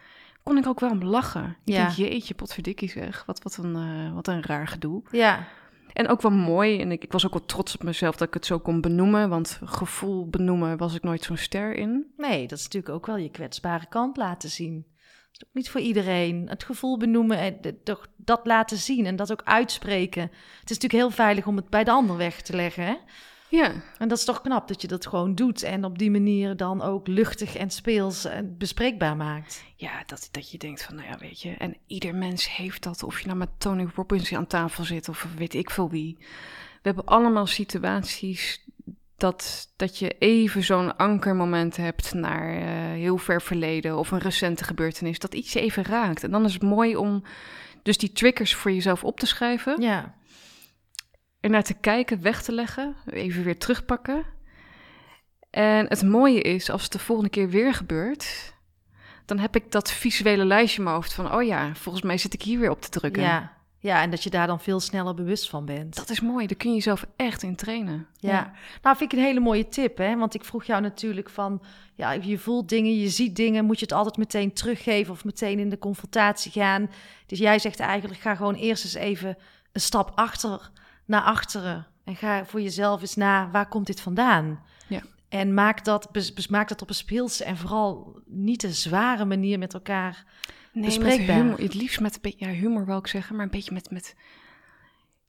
Kon ik ook wel om lachen. Ik
Ja.
denk, jeetje, potverdikkie zeg. Wat, wat, een, eh, wat een raar gedoe.
Ja.
En ook wel mooi. En ik, ik was ook wel trots op mezelf dat ik het zo kon benoemen. Want gevoel benoemen was ik nooit zo'n ster in.
Nee, dat is natuurlijk ook wel je kwetsbare kant laten zien. Is ook niet voor iedereen. Het gevoel benoemen en de- toch dat laten zien en dat ook uitspreken. Het is natuurlijk heel veilig om het bij de ander weg te leggen. Hè?
Ja,
En dat is toch knap dat je dat gewoon doet en op die manier dan ook luchtig en speels en bespreekbaar maakt.
Ja, dat, dat je denkt van, nou ja, weet je, en ieder mens heeft dat. Of je nou met Tony Robbins aan tafel zit of weet ik veel wie. We hebben allemaal situaties dat, dat je even zo'n ankermoment hebt naar eh, heel ver verleden of een recente gebeurtenis. Dat iets je even raakt. En dan is het mooi om dus die triggers voor jezelf op te schrijven.
Ja,
er naar te kijken, weg te leggen, even weer terugpakken. En het mooie is, als het de volgende keer weer gebeurt, dan heb ik dat visuele lijstje in mijn hoofd van, oh ja, volgens mij zit ik hier weer op te drukken.
ja, Ja, en dat je daar dan veel sneller bewust van bent.
Dat is mooi, daar kun je jezelf echt in trainen.
Ja. nou vind ik een hele mooie tip, hè? Want ik vroeg jou natuurlijk van, ja, je voelt dingen, je ziet dingen, moet je het altijd meteen teruggeven of meteen in de confrontatie gaan? Dus jij zegt eigenlijk, ga gewoon eerst eens even een stap achter, naar achteren en ga voor jezelf eens na, waar komt dit vandaan?
Ja.
En maak dat, bes, maak dat op een speelse en vooral niet een zware manier met elkaar
Nee, met humor. Het liefst met een beetje ja, humor, wil ik zeggen, maar een beetje met, met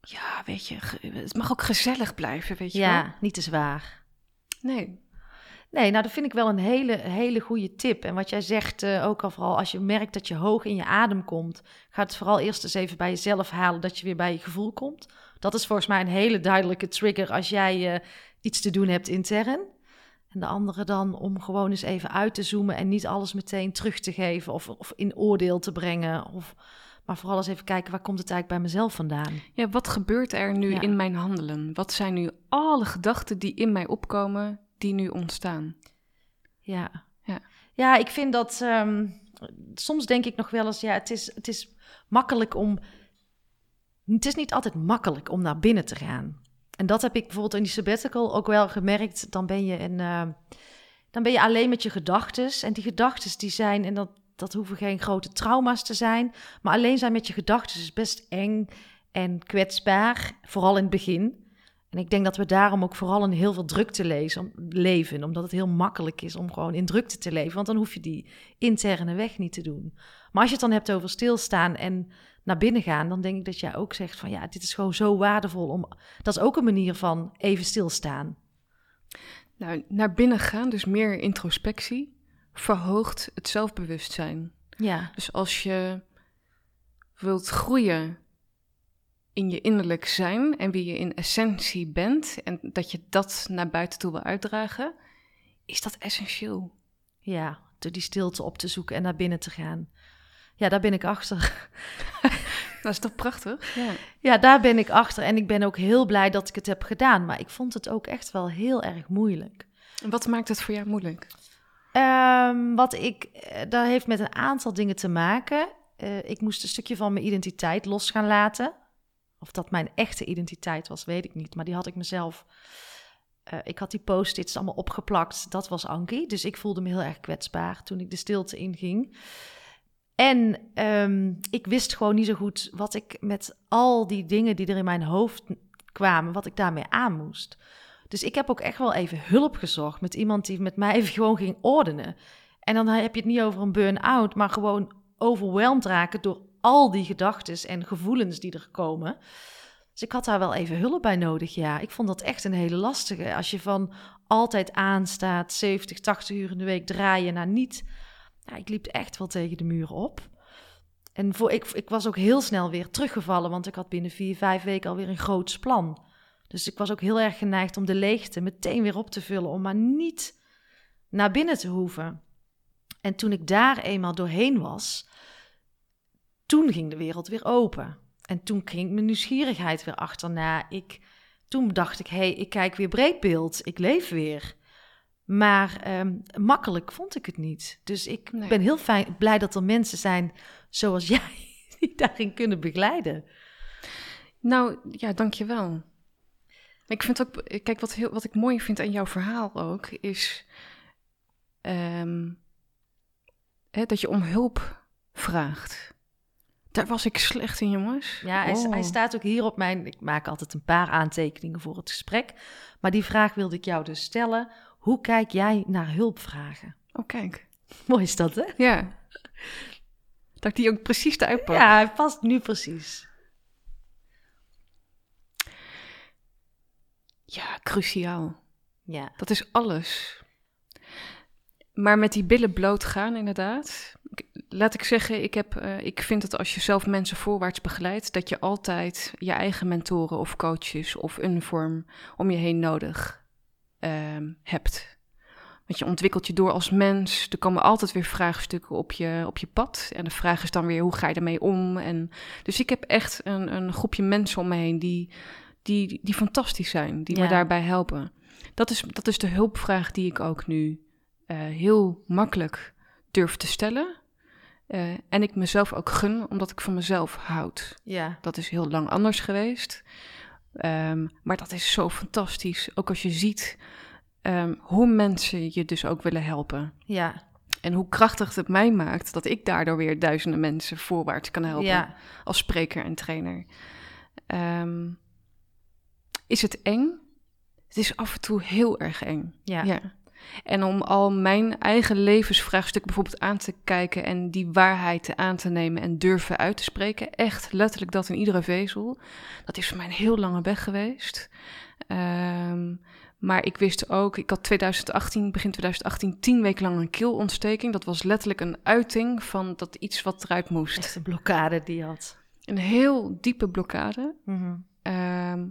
ja, weet je, het mag ook gezellig blijven, weet je
ja,
wel.
niet te zwaar.
Nee.
Nee, nou dat vind ik wel een hele, hele goede tip. En wat jij zegt, uh, ook al vooral als je merkt dat je hoog in je adem komt, ga het vooral eerst eens even bij jezelf halen dat je weer bij je gevoel komt. Dat is volgens mij een hele duidelijke trigger als jij uh, iets te doen hebt intern. En de andere dan om gewoon eens even uit te zoomen en niet alles meteen terug te geven of, of in oordeel te brengen. Of, maar vooral eens even kijken, waar komt het eigenlijk bij mezelf vandaan?
Ja, wat gebeurt er nu
Ja.
in mijn handelen? Wat zijn nu alle gedachten die in mij opkomen, die nu ontstaan?
Ja,
Ja.
ja ik vind dat ehm, soms denk ik nog wel eens, ja, het is, het is makkelijk om. Het is niet altijd makkelijk om naar binnen te gaan. En dat heb ik bijvoorbeeld in die sabbatical ook wel gemerkt. Dan ben je, een, eh, dan ben je alleen met je gedachten. En die gedachten die zijn, en dat, dat hoeven geen grote trauma's te zijn. Maar alleen zijn met je gedachten is best eng en kwetsbaar. Vooral in het begin. En ik denk dat we daarom ook vooral in heel veel drukte lezen, om, leven. Omdat het heel makkelijk is om gewoon in drukte te leven. Want dan hoef je die interne weg niet te doen. Maar als je het dan hebt over stilstaan en naar binnen gaan, dan denk ik dat jij ook zegt van ja, dit is gewoon zo waardevol om. Dat is ook een manier van even stilstaan.
Nou, naar binnen gaan, dus meer introspectie, verhoogt het zelfbewustzijn.
Ja,
Dus als je wilt groeien in je innerlijk zijn en wie je in essentie bent en dat je dat naar buiten toe wil uitdragen, is dat essentieel.
ja, door die stilte op te zoeken en naar binnen te gaan. Ja, daar ben ik achter.
Dat is toch prachtig? Ja.
Ja, daar ben ik achter. En ik ben ook heel blij dat ik het heb gedaan. Maar ik vond het ook echt wel heel erg moeilijk.
En wat maakt het voor jou moeilijk?
Ehm, wat ik, eh, dat heeft met een aantal dingen te maken. Eh, ik moest een stukje van mijn identiteit los gaan laten. Of dat mijn echte identiteit was, weet ik niet. Maar die had ik mezelf. eh, ik had die post-its allemaal opgeplakt. Dat was Ankie. Dus ik voelde me heel erg kwetsbaar toen ik de stilte inging. En ehm, ik wist gewoon niet zo goed wat ik met al die dingen die er in mijn hoofd kwamen, wat ik daarmee aan moest. Dus ik heb ook echt wel even hulp gezocht met iemand die met mij even gewoon ging ordenen. En dan heb je het niet over een burn-out, maar gewoon overweldigd raken door al die gedachten en gevoelens die er komen. Dus ik had daar wel even hulp bij nodig, ja. Ik vond dat echt een hele lastige. Als je van altijd aanstaat, 70, 80 uur in de week draaien naar niet. Ik liep echt wel tegen de muur op. En voor, ik, ik was ook heel snel weer teruggevallen, want ik had binnen vier, vijf weken alweer een groots plan. Dus ik was ook heel erg geneigd om de leegte meteen weer op te vullen, om maar niet naar binnen te hoeven. En toen ik daar eenmaal doorheen was, toen ging de wereld weer open. En toen ging mijn nieuwsgierigheid weer achterna. Ik, toen dacht ik, hé, hey, ik kijk weer breedbeeld, ik leef weer. Maar ehm, makkelijk vond ik het niet. Dus ik
Nee.
ben heel fijn, blij dat er mensen zijn zoals jij die daarin kunnen begeleiden.
Nou, ja, dankjewel. Ik vind ook, kijk, wat, heel, wat ik mooi vind aan jouw verhaal ook, is ehm, hè, dat je om hulp vraagt. Daar was ik slecht in, jongens.
Ja, hij,
Oh.
hij staat ook hier op mijn. Ik maak altijd een paar aantekeningen voor het gesprek. Maar die vraag wilde ik jou dus stellen. Hoe kijk jij naar hulpvragen?
Oh, kijk.
Mooi is dat, hè?
Ja. Dat ik die ook precies eruit pak.
Ja, hij past nu precies.
ja, cruciaal.
Ja,
Dat is alles. Maar met die billen bloot gaan, inderdaad. Laat ik zeggen, ik, heb, eh, ik vind dat als je zelf mensen voorwaarts begeleidt, dat je altijd je eigen mentoren of coaches of een vorm om je heen nodig ehm, hebt. Want je ontwikkelt je door als mens. Er komen altijd weer vraagstukken op je, op je pad. En de vraag is dan weer, hoe ga je ermee om? En, dus ik heb echt een, een groepje mensen om me heen die, die, die fantastisch zijn. Die me daarbij helpen. Dat is, dat is de hulpvraag die ik ook nu eh, heel makkelijk durf te stellen. Eh, en ik mezelf ook gun, omdat ik van mezelf houd.
Ja.
Dat is heel lang anders geweest. Ehm, maar dat is zo fantastisch. Ook als je ziet ehm, hoe mensen je dus ook willen helpen.
Ja.
En hoe krachtig het mij maakt dat ik daardoor weer duizenden mensen voorwaarts kan helpen.
Ja.
Als spreker en trainer. Ehm, is het eng? Het is af en toe heel erg eng.
Ja.
Ja. En om al mijn eigen levensvraagstuk bijvoorbeeld aan te kijken en die waarheid aan te nemen en durven uit te spreken, echt letterlijk dat in iedere vezel, dat is voor mij een heel lange weg geweest. Ehm, maar ik wist ook, ik had 2018, begin 2018, tien weken lang een keelontsteking. Dat was letterlijk een uiting van dat iets wat eruit moest.
Echt een blokkade die je had.
Een heel diepe blokkade.
Mhm.
Ehm,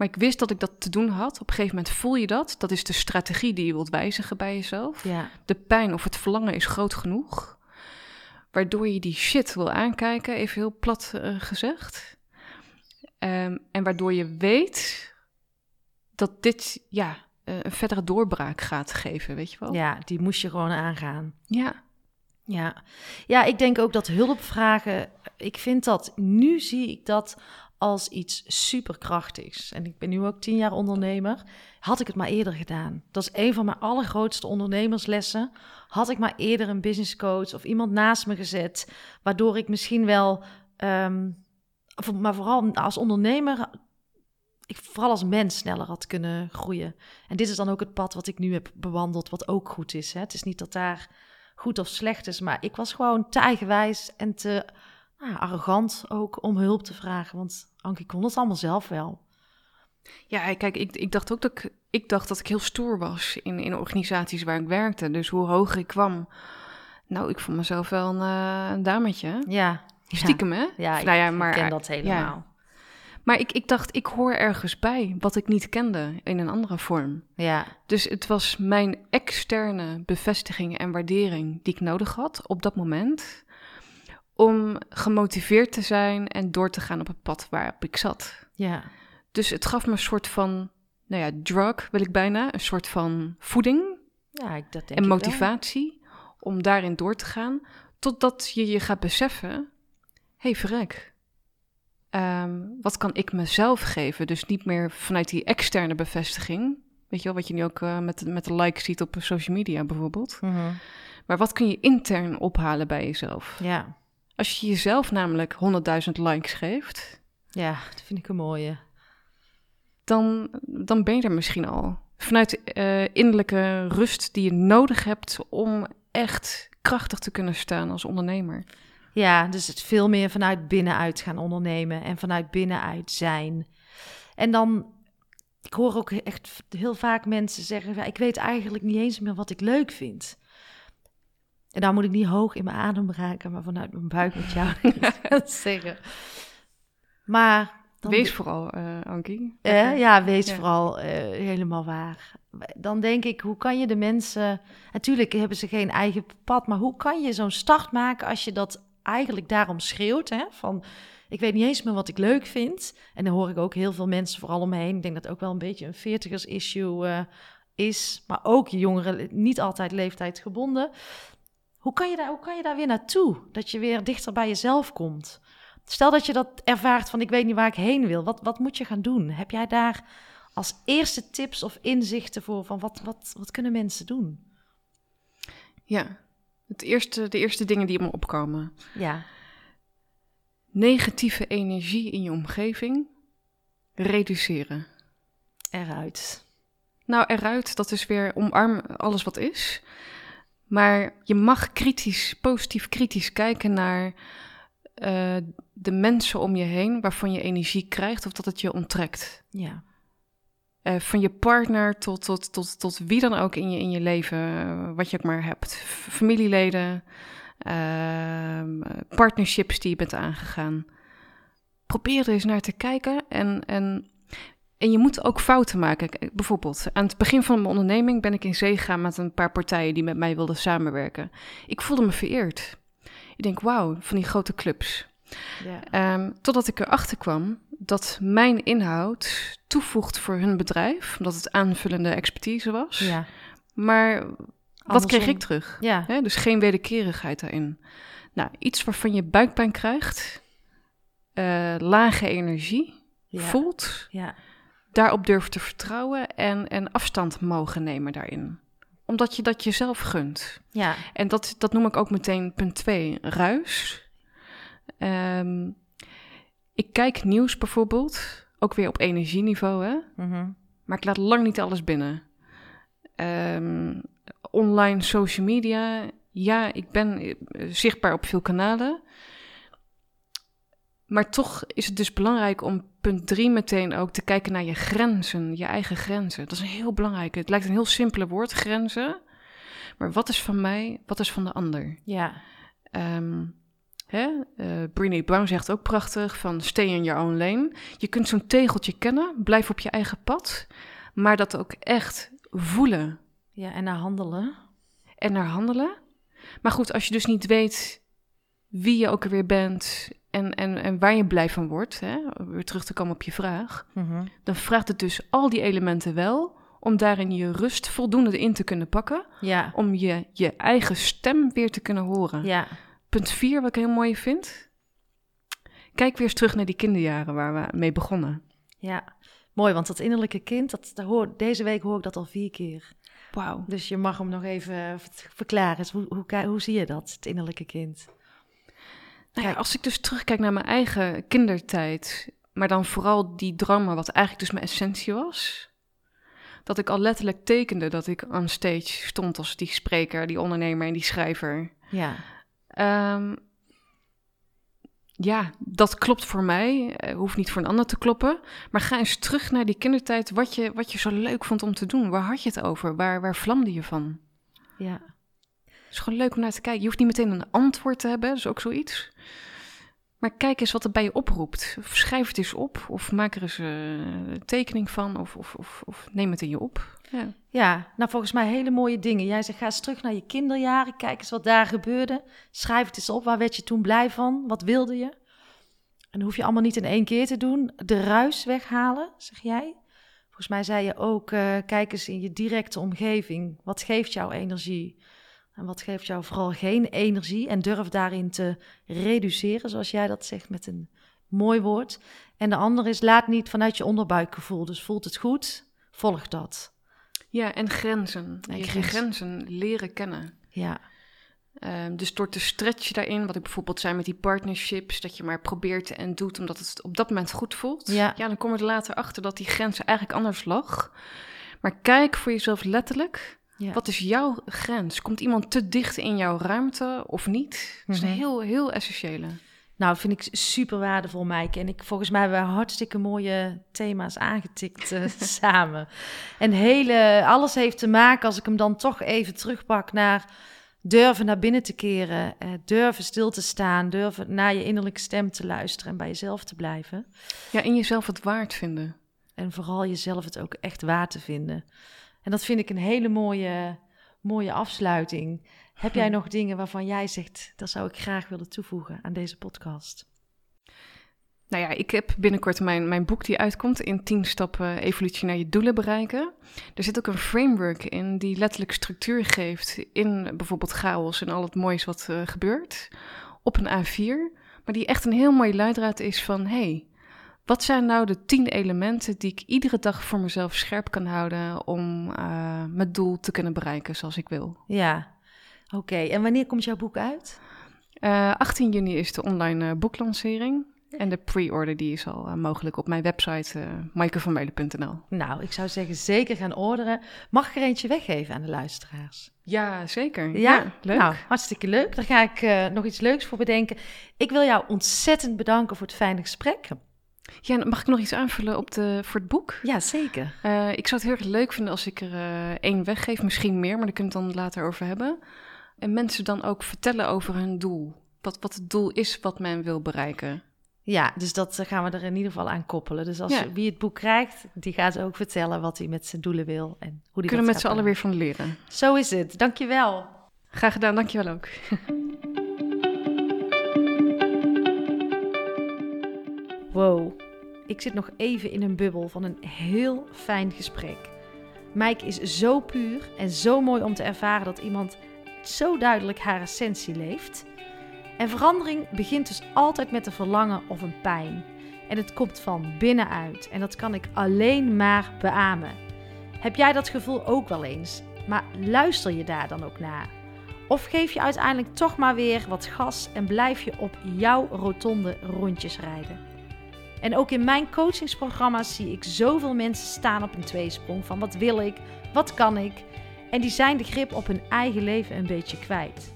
maar ik wist dat ik dat te doen had. Op een gegeven moment voel je dat. Dat is de strategie die je wilt wijzigen bij jezelf.
Ja.
De pijn of het verlangen is groot genoeg. Waardoor je die shit wil aankijken, even heel plat eh, gezegd. Ehm, en waardoor je weet dat dit ja, eh, een verdere doorbraak gaat geven, weet je wel?
ja, die moest je gewoon aangaan.
Ja.
Ja. ja, ik denk ook dat hulpvragen, ik vind dat, nu zie ik dat als iets superkrachtigs. En ik ben nu ook tien jaar ondernemer. Had ik het maar eerder gedaan. Dat is een van mijn allergrootste ondernemerslessen. Had ik maar eerder een business coach of iemand naast me gezet, waardoor ik misschien wel, voor- maar vooral als ondernemer, ik vooral als mens sneller had kunnen groeien. En dit is dan ook het pad wat ik nu heb bewandeld, wat ook goed is. Hè? Het is niet dat daar goed of slecht is, maar ik was gewoon te en te nou, arrogant ook om hulp te vragen. Want Ankie kon het allemaal zelf wel.
Ja, kijk, ik, ik dacht ook dat ik, ik dacht dat ik heel stoer was in, in organisaties waar ik werkte. Dus hoe hoger ik kwam, nou, ik vond mezelf wel een, eh, een dametje.
Ja,
Stiekem, hè?
ja,
nou ja,
ik ken dat helemaal.
Maar ik, ik dacht, ik hoor ergens bij wat ik niet kende in een andere vorm.
Ja,
Dus het was mijn externe bevestiging en waardering die ik nodig had op dat moment. Om gemotiveerd te zijn en door te gaan op het pad waarop ik zat.
ja,
Dus het gaf me een soort van, nou ja, drug wil ik bijna. Een soort van voeding
ja, ik, dat denk
en motivatie om daarin door te gaan. Totdat je je gaat beseffen, hé hey, verrek, ehm, wat kan ik mezelf geven? Dus niet meer vanuit die externe bevestiging. Weet je wel, wat je nu ook eh, met, de- met de like ziet op social media bijvoorbeeld.
Mhm.
Maar wat kun je intern ophalen bij jezelf?
Ja,
Als je jezelf namelijk 100.000 likes geeft,
ja, dat vind ik een mooie.
dan, dan ben je er misschien al. Vanuit eh, innerlijke rust die je nodig hebt om echt krachtig te kunnen staan als ondernemer.
Ja, dus het veel meer vanuit binnenuit gaan ondernemen en vanuit binnenuit zijn. En dan, ik hoor ook echt heel vaak mensen zeggen: Ik weet eigenlijk niet eens meer wat ik leuk vind. En daar moet ik niet hoog in mijn adem raken, maar vanuit mijn buik met jou zeggen. Maar dan
Wees vooral, eh Ankie.
Eh, ja, wees
Ja.
vooral eh, helemaal waar. Dan denk ik, hoe kan je de mensen... Natuurlijk hebben ze geen eigen pad, maar hoe kan je zo'n start maken als je dat eigenlijk daarom schreeuwt? Hè? Van, ik weet niet eens meer wat ik leuk vind. En dan hoor ik ook heel veel mensen vooral om me heen. Ik denk dat het ook wel een beetje een veertigers issue eh, is. Maar ook jongeren, niet altijd leeftijdsgebonden. Hoe kan, je daar, hoe kan je daar weer naartoe? Dat je weer dichter bij jezelf komt. Stel dat je dat ervaart van ik weet niet waar ik heen wil. Wat, wat moet je gaan doen? Heb jij daar als eerste tips of inzichten voor van wat, wat, wat kunnen mensen doen?
Ja, het eerste, de eerste dingen die me opkomen.
Ja,
Negatieve energie in je omgeving reduceren.
eruit.
Nou, eruit, dat is weer omarm alles wat is. Maar je mag kritisch, positief kritisch kijken naar eh, de mensen om je heen waarvan je energie krijgt of dat het je onttrekt.
Ja,
Eh, van je partner tot, tot, tot, tot wie dan ook in je, in je leven, eh, wat je ook maar hebt. Familieleden, ehm, partnerships die je bent aangegaan. Probeer er eens naar te kijken en, en, en je moet ook fouten maken. Bijvoorbeeld, aan het begin van mijn onderneming ben ik in zee gegaan met een paar partijen die met mij wilden samenwerken. Ik voelde me vereerd. Ik denk, wauw, van die grote clubs.
ja,
Ehm, totdat ik erachter kwam dat mijn inhoud toevoegt voor hun bedrijf, omdat het aanvullende expertise was.
ja.
Maar wat kreeg ik terug?
Ja,
dus geen wederkerigheid daarin. Nou, iets waarvan je buikpijn krijgt, eh, lage energie voelt,
Ja.
Daarop durft te vertrouwen en, en afstand mogen nemen daarin. Omdat je dat jezelf gunt.
Ja.
En dat, dat noem ik ook meteen punt 2, ruis. Ehm, ik kijk nieuws bijvoorbeeld, ook weer op energieniveau, hè?
Mhm.
maar ik laat lang niet alles binnen. Ehm, online social media, ja, ik ben eh, zichtbaar op veel kanalen. Maar toch is het dus belangrijk om punt 3 meteen ook te kijken naar je grenzen, je eigen grenzen. Dat is een heel belangrijk. Het lijkt een heel simpele woord, grenzen. Maar wat is van mij, wat is van de ander?
Ja.
Hè? Brené Brown zegt ook prachtig van stay in your own lane. Je kunt zo'n tegeltje kennen, blijf op je eigen pad, maar dat ook echt voelen
Ja, en naar handelen.
en naar handelen. Maar goed, als je dus niet weet wie je ook alweer bent en, en, en waar je blij van wordt, hè? weer terug te komen op je vraag,
Mhm.
dan vraagt het dus al die elementen wel om daarin je rust voldoende in te kunnen pakken,
Ja.
om je, je eigen stem weer te kunnen horen.
Ja.
Punt 4, wat ik heel mooi vind. Kijk weer eens terug naar die kinderjaren waar we mee begonnen.
Ja. Mooi, want dat innerlijke kind, dat, dat hoor, deze week hoor ik dat al vier keer.
Wauw.
Dus je mag hem nog even verklaren. Dus Hoe, hoe, hoe zie je dat, het innerlijke kind?
Nou ja, als ik dus terugkijk naar mijn eigen kindertijd, maar dan vooral die drama, wat eigenlijk dus mijn essentie was. Dat ik al letterlijk tekende dat ik on stage stond als die spreker, die ondernemer en die schrijver.
Ja.
Ehm, ja, dat klopt voor mij. Eh, hoeft niet voor een ander te kloppen. Maar ga eens terug naar die kindertijd. Wat je, wat je zo leuk vond om te doen. Waar had je het over? Waar, waar vlamde je van?
Ja.
Is gewoon leuk om naar te kijken. Je hoeft niet meteen een antwoord te hebben, dat is ook zoiets. Maar kijk eens wat het bij je oproept. Of schrijf het eens op, of maak er eens eh, een tekening van, of, of, of, of neem het in je op. Ja.
Ja, nou volgens mij hele mooie dingen. Jij zegt ga eens terug naar je kinderjaren, kijk eens wat daar gebeurde. Schrijf het eens op, waar werd je toen blij van? Wat wilde je? En dat hoef je allemaal niet in één keer te doen. De ruis weghalen, zeg jij. Volgens mij zei je ook, eh, kijk eens in je directe omgeving. Wat geeft jou energie? En wat geeft jou vooral geen energie? En durf daarin te reduceren, zoals jij dat zegt met een mooi woord. En de andere is, laat niet vanuit je onderbuikgevoel. Dus voelt het goed, volg dat.
ja, en grenzen.
En
je,
grenzen.
grenzen leren kennen.
Ja.
Ehm, dus door te stretchen daarin, wat ik bijvoorbeeld zei met die partnerships, dat je maar probeert en doet omdat het op dat moment goed voelt.
Ja.
dan kom je er later achter dat die grenzen eigenlijk anders lag. Maar kijk voor jezelf letterlijk.
Ja.
Wat is jouw grens? Komt iemand te dicht in jouw ruimte of niet? Dat is een
Mhm.
heel, heel essentiële.
Nou, vind ik super waardevol, Maaike. En ik, volgens mij hebben we hartstikke mooie thema's aangetikt eh, samen. En hele, alles heeft te maken, als ik hem dan toch even terugpak naar durven naar binnen te keren, eh, durven stil te staan, durven naar je innerlijke stem te luisteren en bij jezelf te blijven.
Ja, in jezelf het waard vinden.
En vooral jezelf het ook echt waard te vinden. En dat vind ik een hele mooie, mooie afsluiting. Heb jij nog dingen waarvan jij zegt, dat zou ik graag willen toevoegen aan deze podcast?
Nou ja, ik heb binnenkort mijn, mijn boek die uitkomt in 10 stappen evolutie naar je doelen bereiken. Er zit ook een framework in die letterlijk structuur geeft in bijvoorbeeld chaos en al het moois wat eh, gebeurt op een A4. Maar die echt een heel mooie leidraad is van, hey, wat zijn nou de 10 elementen die ik iedere dag voor mezelf scherp kan houden om eh, mijn doel te kunnen bereiken zoals ik wil.
Ja, oké. En wanneer komt jouw boek uit?
Eh, 18 juni is de online eh, boeklancering. En de pre-order die is al eh, mogelijk op mijn website uh, maaikevanmeulen.nl.
Nou, ik zou zeggen zeker gaan orderen. Mag ik er eentje weggeven aan de luisteraars?
Ja, zeker.
Ja,
leuk.
Nou, hartstikke leuk. Daar ga ik uh, nog iets leuks voor bedenken. Ik wil jou ontzettend bedanken voor het fijne gesprek.
Ja, mag ik nog iets aanvullen op de, voor het boek?
Ja, zeker.
Uh, ik zou het heel erg leuk vinden als ik er uh, één weggeef, misschien meer, maar daar kunnen we het dan later over hebben. En mensen dan ook vertellen over hun doel. Wat, wat het doel is wat men wil bereiken.
Ja, dus dat eh, gaan we er in ieder geval aan koppelen. Dus als ja. wie het boek krijgt, die gaat ook vertellen wat hij met zijn doelen wil en hoe die
Kunnen met z'n allen weer van leren.
Zo is het. Dankjewel.
Graag gedaan, dankjewel ook.
wow, ik zit nog even in een bubbel van een heel fijn gesprek. Mike is zo puur en zo mooi om te ervaren dat iemand zo duidelijk haar essentie leeft. En verandering begint dus altijd met een verlangen of een pijn. En het komt van binnenuit. En dat kan ik alleen maar beamen. Heb jij dat gevoel ook wel eens? Maar luister je daar dan ook naar? Of geef je uiteindelijk toch maar weer wat gas en blijf je op jouw rotonde rondjes rijden? En ook in mijn coachingsprogramma's zie ik zoveel mensen staan op een tweesprong van wat wil ik, wat kan ik? En die zijn de grip op hun eigen leven een beetje kwijt.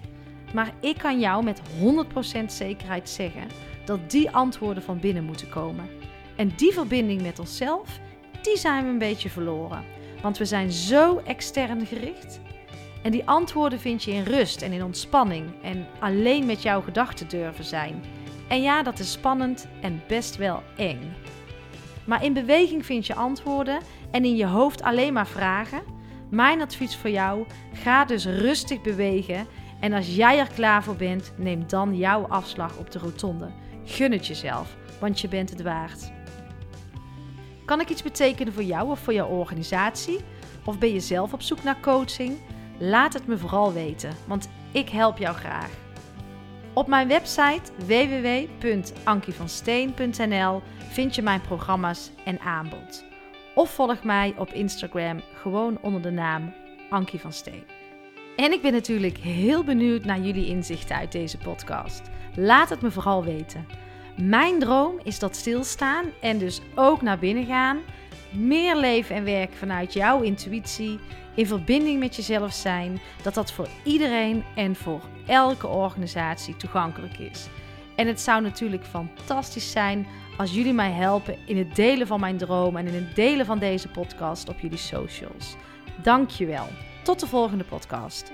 Maar ik kan jou met 100% zekerheid zeggen dat die antwoorden van binnen moeten komen. En die verbinding met onszelf, die zijn we een beetje verloren. Want we zijn zo extern gericht. En die antwoorden vind je in rust en in ontspanning en alleen met jouw gedachten durven zijn. En ja, dat is spannend en best wel eng. Maar in beweging vind je antwoorden en in je hoofd alleen maar vragen. Mijn advies voor jou: ga dus rustig bewegen. En als jij er klaar voor bent, neem dan jouw afslag op de rotonde. Gun het jezelf, want je bent het waard. Kan ik iets betekenen voor jou of voor jouw organisatie? Of ben je zelf op zoek naar coaching? Laat het me vooral weten, want ik help jou graag. Op mijn website www.ankievansteen.nl vind je mijn programma's en aanbod. Of volg mij op Instagram gewoon onder de naam Ankie van Steen. En ik ben natuurlijk heel benieuwd naar jullie inzichten uit deze podcast. Laat het me vooral weten. Mijn droom is dat stilstaan en dus ook naar binnen gaan, meer leven en werken vanuit jouw intuïtie, in verbinding met jezelf zijn, dat dat voor iedereen en voor elke organisatie toegankelijk is. En het zou natuurlijk fantastisch zijn als jullie mij helpen in het delen van mijn droom en in het delen van deze podcast op jullie socials. Dankjewel. Tot de volgende podcast.